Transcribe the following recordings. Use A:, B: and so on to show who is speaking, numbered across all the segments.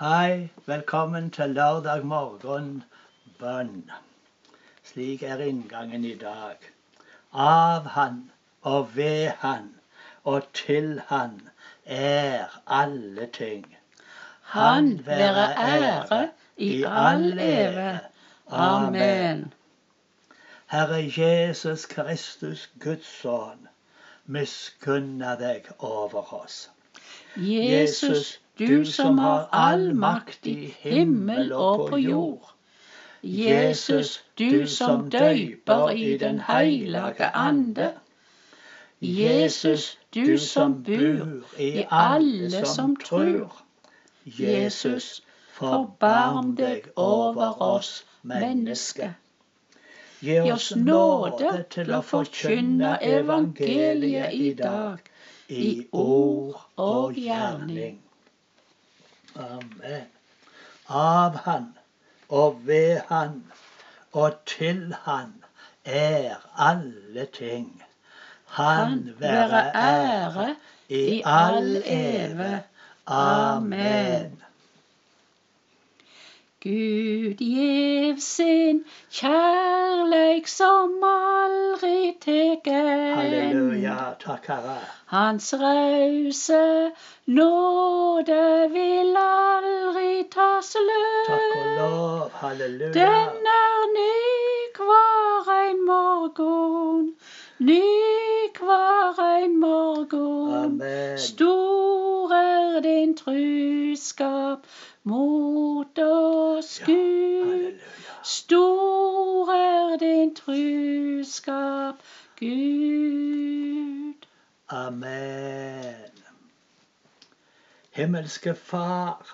A: Hei, velkommen til lørdag morgen bønn. Slik er inngangen i dag. Av Han og ved Han og til Han er alle ting.
B: Han være ære i all ære. Amen.
A: Herre Jesus Kristus, Guds sønn, miskunna deg over oss.
B: Jesus, du som har all makt i himmel og på jord. Jesus, du som døyper i den heilage ande. Jesus, du som bor i alle som trur. Jesus, forbarm deg over oss mennesker.
A: Gi oss nåde til å forkynne evangeliet i dag, i ord og gjerning. Amen. Av Han og ved Han og til Han er alle ting. Han være ære i all eve. Amen.
B: Gud gjev sin kjærleik som aldri tek ende.
A: Halleluja. Takk, Herre.
B: Hans rause nåde vil aldri ta slutt.
A: Takk og lov. Halleluja.
B: Den er ny hver en morgen, ny hver en morgen.
A: Amen.
B: Stor er din truskap mot oss,
A: Ja,
B: Gud.
A: halleluja.
B: Stor er din truskap, Gud.
A: Amen. Himmelske Far,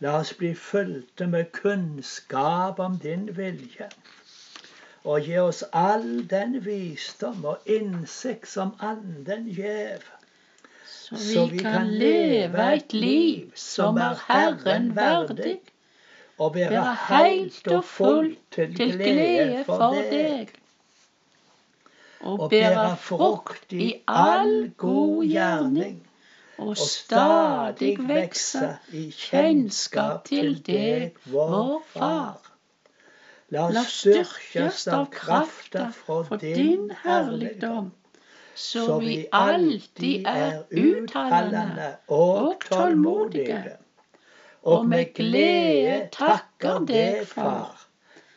A: la oss bli fulgte med kunnskap om din vilje. Og gi oss all den visdom og innsikt som Anden gjev,
B: Så vi kan leve et liv som er Herren verdig,
A: og være
B: være
A: helt og fullt til glede for deg.
B: Og bære frukt i all god gjerning, og stadig vekse i kjennskap til deg, vår Far.
A: La oss styrkes av krafta fra
B: din herligdom, så vi alltid er utholdende og tålmodige, og med glede takker deg, Far,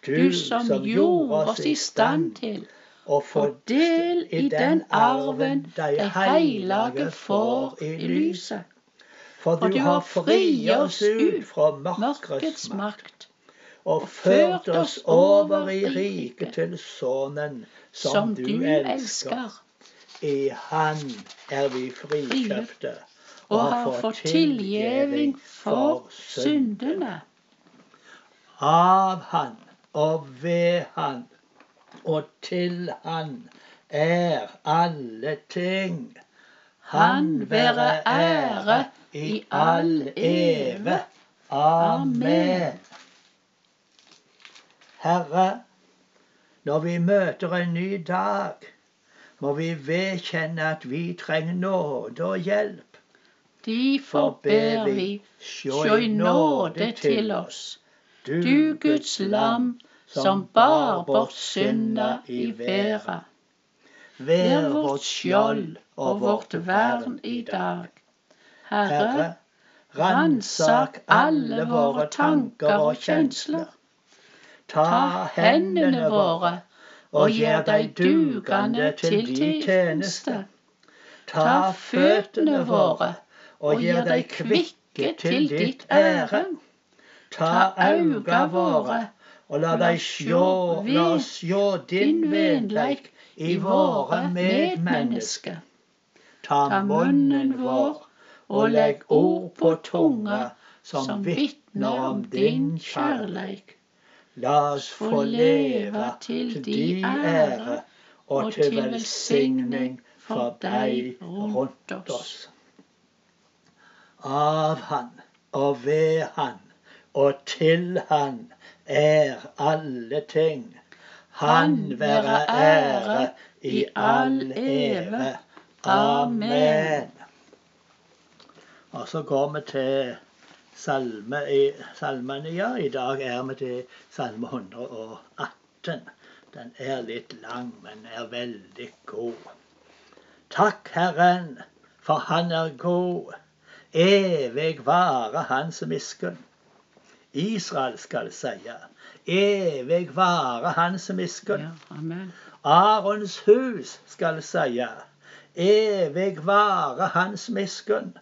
B: du som gjorde oss i stand til
A: å
B: få del i den arven de heilage får i lyset.
A: For du har fri oss ut fra
B: Mørkets
A: makt, og ført oss over i riket til Sønnen
B: som du elsker,
A: I Han er vi frikjøpte
B: og har fått tilgjeving for syndene.
A: Av Han og ved Han og til Han er alle ting.
B: Han være ære i all eve.
A: Amen. Herre, når vi møter en ny dag, må vi vedkjenne at vi trenger nåde og hjelp.
B: Derfor ber vi, sjå i nåde til oss, du Guds lam, som bar bort synda i verda. Vær vårt skjold og vårt vern i dag. Herre, ransak alle våre tanker og kjensler. Ta hendene våre og gjør deg dugende til din tjeneste. Ta føttene våre og gjør deg kvikke til ditt ære. Ta auga våre og la deg sjå, la oss sjå din venleik i våre medmennesker.
A: Ta
B: munnen vår og legg ord på tunga som vitner om din kjærleik.
A: La oss få leve til di ære og til velsigning for deg rundt oss. Av Han og ved Han og til Han er alle ting. Han være ære i all eve. Amen. Og så går vi til salme i salmene. Ja, i dag er vi til salme 118. Den er litt lang, men er veldig god. Takk, Herren, for Han er god. Evig vare Hans miskunn. Israel skal seie. Evig vare Hans miskunn.
B: Ja,
A: Arons hus skal seie. Evig vare Hans miskunn.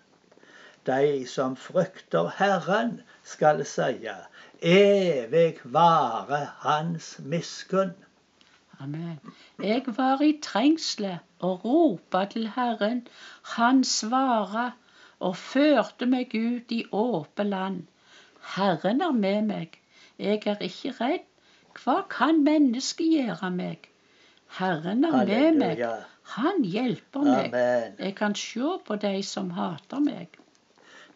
A: De som frykter Herren, skal seie. Evig vare Hans miskunn.
B: Amen. Jeg var i trengsle og ropa til Herren. Han svara og førte meg ut i åpe land. Herren er med meg, jeg er ikke redd. Hva kan mennesket gjøre meg? Herren er med meg, han hjelper meg. Jeg kan se på de som hater meg.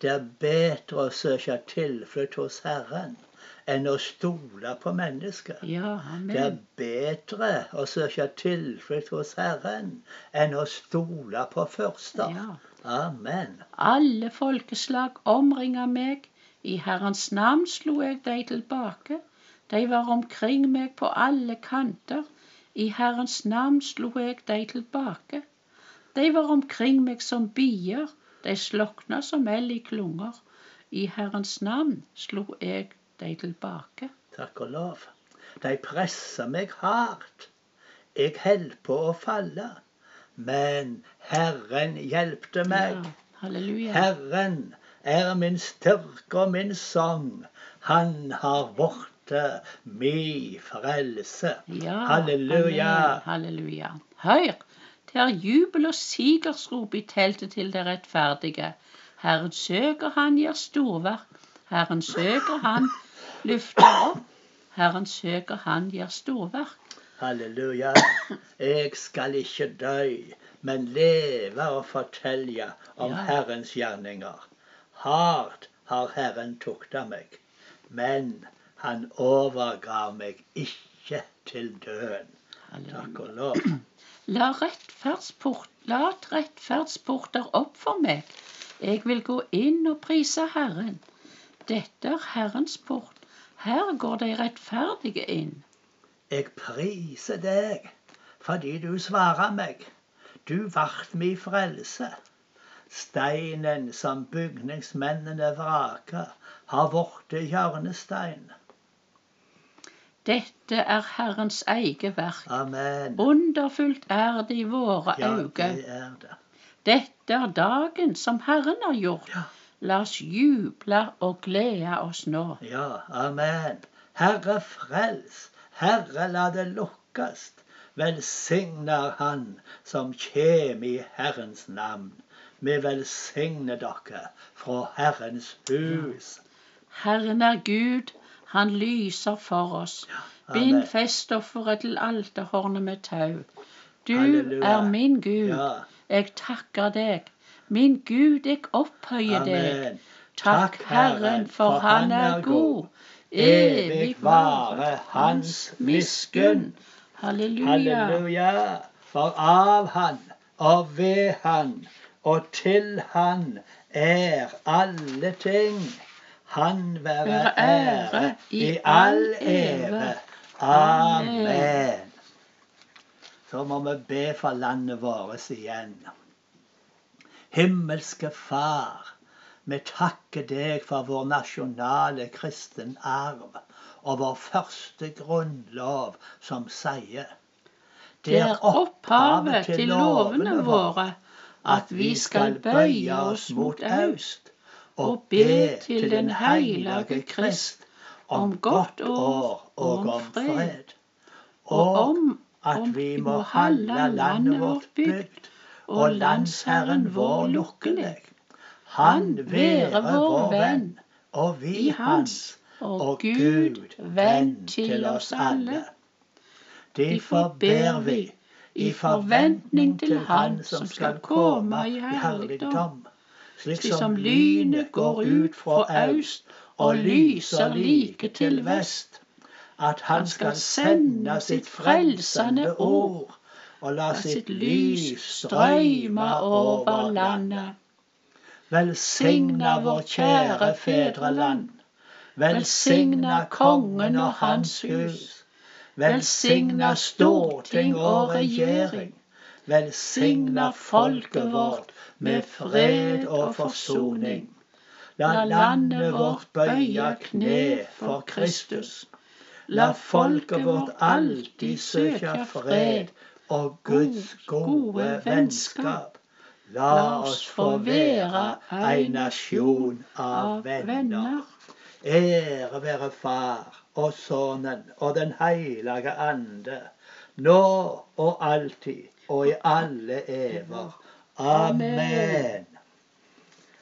A: Det er bedre å søke tilflukt hos Herren enn å stole på mennesker.
B: Ja,
A: det er bedre å søke tilflukt hos Herren enn å stole på første.
B: Ja.
A: Amen.
B: Alle folkeslag omringer meg. I Herrens navn slo jeg de tilbake. De var omkring meg på alle kanter. I Herrens navn slo jeg de tilbake. De var omkring meg som bier. De slokna som eld i klunger. I Herrens navn slo jeg de tilbake.
A: Takk og lov. De pressa meg hardt. Jeg holdt på å falle. Men Herren hjelpte meg.
B: Ja, halleluja.
A: Herren er min styrke og min sang. Han har vorte mi frelse.
B: Ja,
A: halleluja.
B: Halleluja. Hør, det er jubel og sigersrop i teltet til det rettferdige. Herren søker, han gjør storverk. Herren søker, han løfter opp. Herren søker, han gjør storverk.
A: Halleluja. Jeg skal ikke dø, men leve og fortelle om ja. Herrens gjerninger. Hardt har Herren tukta meg, men han overgav meg ikke til døden. Takk og lov.
B: La rettferdsport, lat rettferdsporter opp for meg. Jeg vil gå inn og prise Herren. Dette er Herrens port. Her går de rettferdige inn.
A: Jeg priser deg fordi du svarer meg. Du vart mi frelse. Steinen som bygningsmennene vraker, har vorte hjørnestein.
B: Dette er Herrens eget verk.
A: Amen.
B: Underfullt er det i våre ja.
A: Det
B: Dette er dagen som Herren har gjort.
A: Ja.
B: La oss juble og glede oss nå.
A: Ja, amen. Herre frels, Herre la det lukkes. Velsigner Han som kjem i Herrens navn. Vi velsigner dere fra Herrens hus.
B: Herren er Gud, han lyser for oss. Bind festofferet til alterhornet med tau. Du Halleluja. er min Gud. Ja. Jeg takker deg. Min Gud, jeg opphøyer deg. Takk, Herren, for han er god. Evig vare hans miskunn. Halleluja.
A: Halleluja. For av han og ved han og til Han er alle ting. Han være ære i all ære. Amen. Så må vi be for landet vårt igjen. Himmelske Far, vi takker deg for vår nasjonale kristen arv og vår første grunnlov som sier
B: Det er opphavet til lovene våre at vi skal bøye oss mot øst og be til den hellige Krist om godt år og om fred, og om at vi må holde landet vårt bygd og landsherren vår lukkelig. Han være vår venn, og vi hans, og Gud venn til oss alle. Derfor ber vi i forventning til Han som skal komme i herligdom, slik som lynet går ut fra øst og lyser like til vest, at Han skal sende sitt frelsende ord og la sitt lys strøyme over landet.
A: Velsigna vår kjære fedreland. Velsigna kongen og hans hus. Velsigna storting og regjering. Velsigna folket vårt med fred og forsoning. La landet vårt bøye kne for Kristus. La folket vårt alltid søke fred og Guds gode vennskap. La oss få være ei nasjon av venner. Ære være Far og Sønnen og Den hellige ande, nå og alltid og i alle ever. Amen.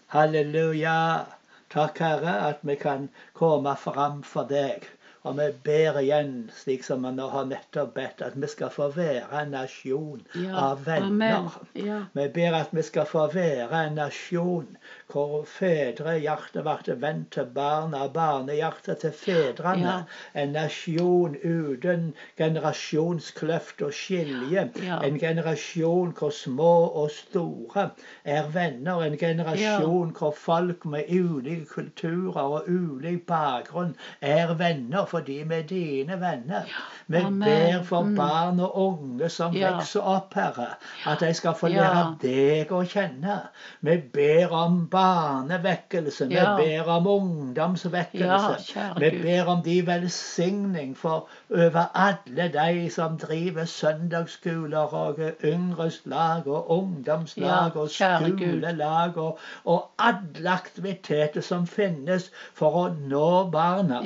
A: Halleluja. Takk, Herre, at vi kan komme fram for deg. Og vi ber igjen, slik som vi nå har nettopp bedt, at vi skal få være en nasjon ja, av venner. Ja. Vi ber at vi skal få være en nasjon hvor fedrehjertet ble vendt til barna, barnehjertet til fedrene. Ja. En nasjon uten generasjonskløft og skilje. En generasjon hvor små og store er venner. En generasjon hvor folk med ulike kulturer og ulik bakgrunn er venner fordi vi er dine venner. Vi ber for mm. barn og unge som ja. vokser opp, Herre, at de skal få lære ja. deg å kjenne. Vi ber om barnevekkelse. Vi ja. ber om ungdomsvekkelse. vi ber om de velsigning for over alle de som driver søndagsskoler og yngres lag og ungdomslag og skolelag og, og alle aktiviteter som finnes for å nå barna.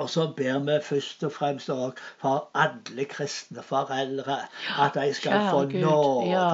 A: Og så ber vi først og fremst for alle kristne foreldre at de skal få nåde ja.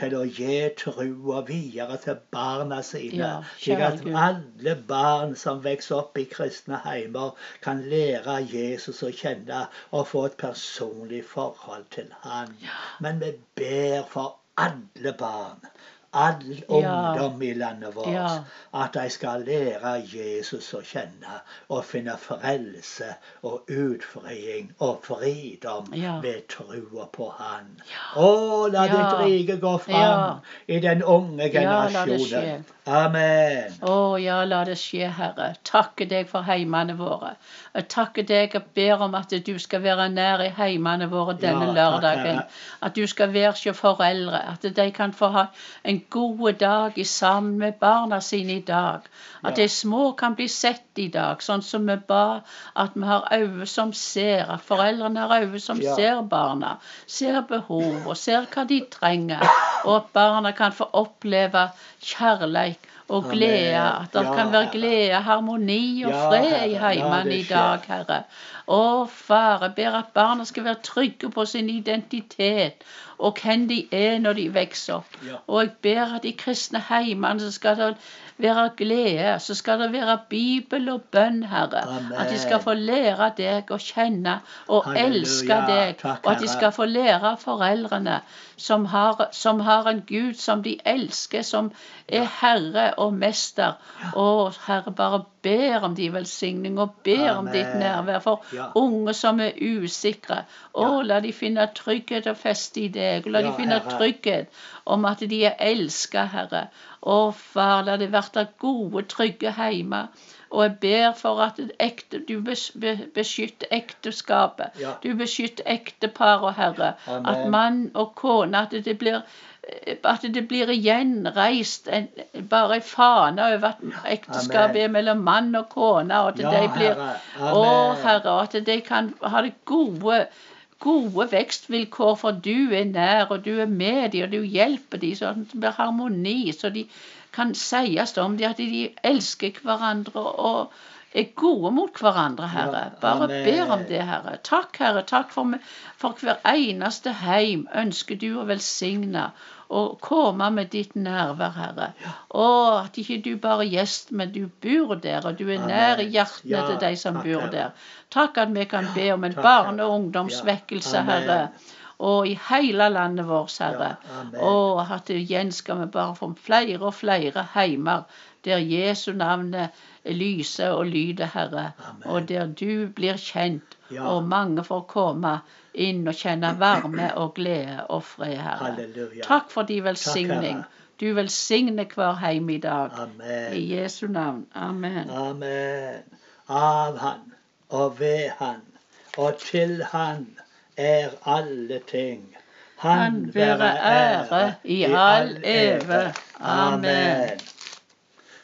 A: til å gi trua videre til barna sine. Ja, slik at alle barn som vokser opp i kristne heimer, kan lære Jesus å kjenne og få et personlig forhold til han. Men vi ber for alle barn all ungdom i landet vårt. Ja. At de skal lære Jesus å kjenne og finne frelse og utfriing og fridom ja. ved trua på Han. Å, la ditt rike gå fram i den unge generasjonen. Amen.
B: Å ja, la det skje, Herre. Takke deg for heimene våre. Jeg takker deg og ber om at du skal være nær i heimene våre denne lørdagen. At du skal være hos foreldre. At de kan få ha en en god dag sammen med barna sine i dag. At de små kan bli sett i dag, sånn som vi ba. At vi har øyne som ser, at foreldrene har øyne som ja. ser barna. Ser behov og ser hva de trenger. Og at barna kan få oppleve kjærleik og glede. At det kan være glede, harmoni og fred i heimene i dag, Herre. Å, Fare, ber at barna skal være trygge på sin identitet og hvem de er når de vokser opp. Og jeg ber at i kristne heimene så skal det være glede, så skal det være Bibel og bønn, Herre. Amen. At de skal få lære deg å kjenne og Halleluja. elske deg. Og at de skal få lære foreldrene som har, som har, en Gud som de elsker, som er Herre og Mester. Og Herre, bare ber om de velsigning og ber Amen. om ditt nærvær for ja. unge som er usikre. Å, la de finne trygghet og feste i deg. La de finne herre. trygghet om at de er elska, Herre. Å, far, la det være gode, trygge hjemme. Og jeg ber for at ekte, du beskytter ekteskapet. Ja. Du beskytter ekteparet, Herre. Amen. At mann og kone At det blir at det blir igjen reist en, bare en fane over at ekteskapet er mellom mann og kone. Og at ja, de blir, herre. Å, Herre, at de kan ha det gode gode vekstvilkår, for du er nær, og du er med dem, og du hjelper dem, så det blir harmoni. Så de kan sies om dem at de elsker hverandre og er gode mot hverandre, Herre. Bare ber om det, Herre. Takk, Herre. Takk for, for hver eneste heim ønsker du å velsigne og komme med ditt nærvær, Herre. Og at ikke du bare er gjest, men du bor der, og du er nær i hjertene til de som bor der. Takk at vi kan be om en barne- og ungdomsvekkelse, Herre og i hele landet vårt, Herre. og at igjen skal vi bare få flere og flere heimer der Jesu navnet lyser og lyde, Herre. Amen. Og der du blir kjent, ja. og mange får komme inn og kjenne varme og glede og fred, Herre. Halleluja. Takk for din velsigning. Du velsigne hver heim i dag.
A: Amen.
B: I Jesu navn. Amen.
A: Amen. Av Han og ved Han og til Han er alle ting.
B: Han være ære i all eve. Amen.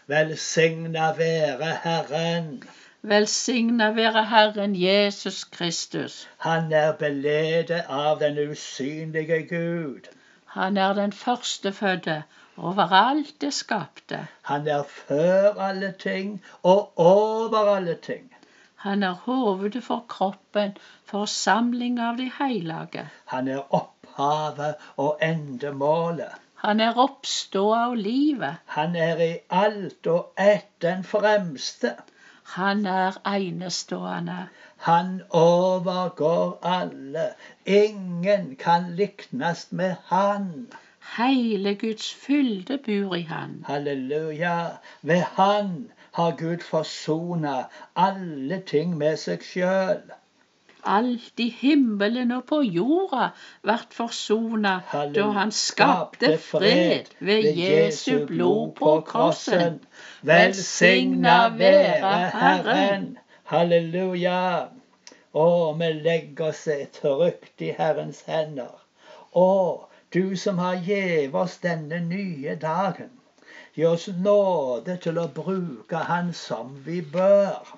A: Velsigna være Herren.
B: Velsigna være Herren Jesus Kristus.
A: Han er beledet av den usynlige Gud.
B: Han er den førstefødte over alt det skapte.
A: Han er før alle ting og over alle ting.
B: Han er hovedet for kroppen, forsamling av de hellige.
A: Han er opphavet og endemålet.
B: Han er oppståa av livet.
A: Han er i alt og ett den fremste.
B: Han er enestående.
A: Han overgår alle. Ingen kan liknes med han.
B: Hele Guds fylde bor i han.
A: Halleluja. Ved han har Gud forsona alle ting med seg sjøl.
B: Alt i himmelen og på jorda vart forsona da han skapte fred ved Jesu blod på krossen. Velsigna være Herren.
A: Halleluja. Å, vi legger oss trygt i Herrens hender. Å, du som har gitt oss denne nye dagen. Gi oss nåde til å bruke Han som vi bør.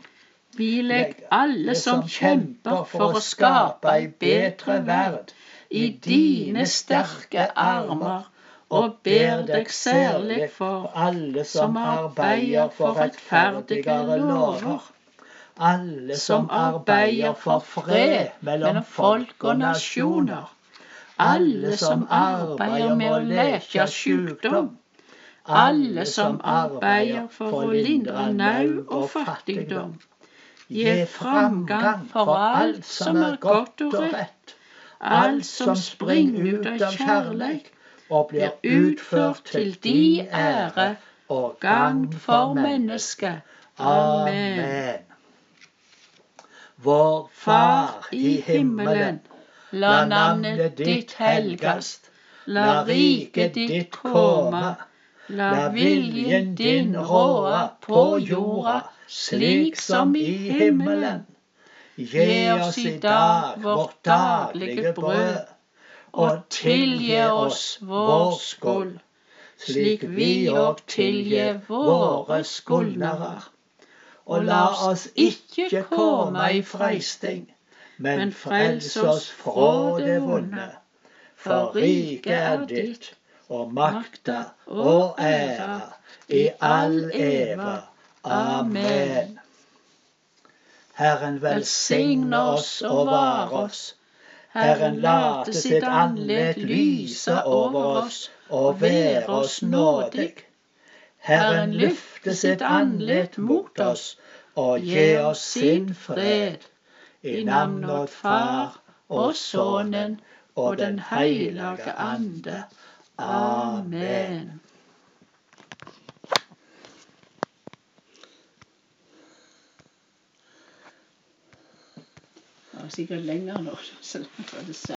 B: Vi legger alle som kjemper for å skape ei bedre verd, i dine sterke armer, og ber deg særlig for
A: alle som arbeider for rettferdigere lover. Alle
B: som arbeider for fred mellom folk og nasjoner. Alle som arbeider med å leke sykdom. Alle som arbeider for å lindre nød og fattigdom. Gi framgang for alt som er godt og rett. Alt som springer ut av kjærleik
A: og blir utført til de ære og gagn for mennesket. Amen. Vår Far i himmelen.
B: La navnet ditt helgast. La riket ditt komme. La viljen din råde på jorda, slik som i himmelen.
A: Gi oss i dag vårt daglige brød,
B: og tilgi oss vår skyld, slik vi òg tilgir våre skyldnere.
A: Og la oss ikke komme i freisting, men frels oss fra det vonde. For riket er ditt, og makta og æra i all eva. Amen. Herren velsigne oss og vare oss. Herren late sitt andlet lyse over oss og være oss nådig. Herren løfte sitt andlet mot oss og gi oss sin fred. I navnet Far og Sønnen og Den hellige ande. Amen.
B: Var sikkert lenger nå. så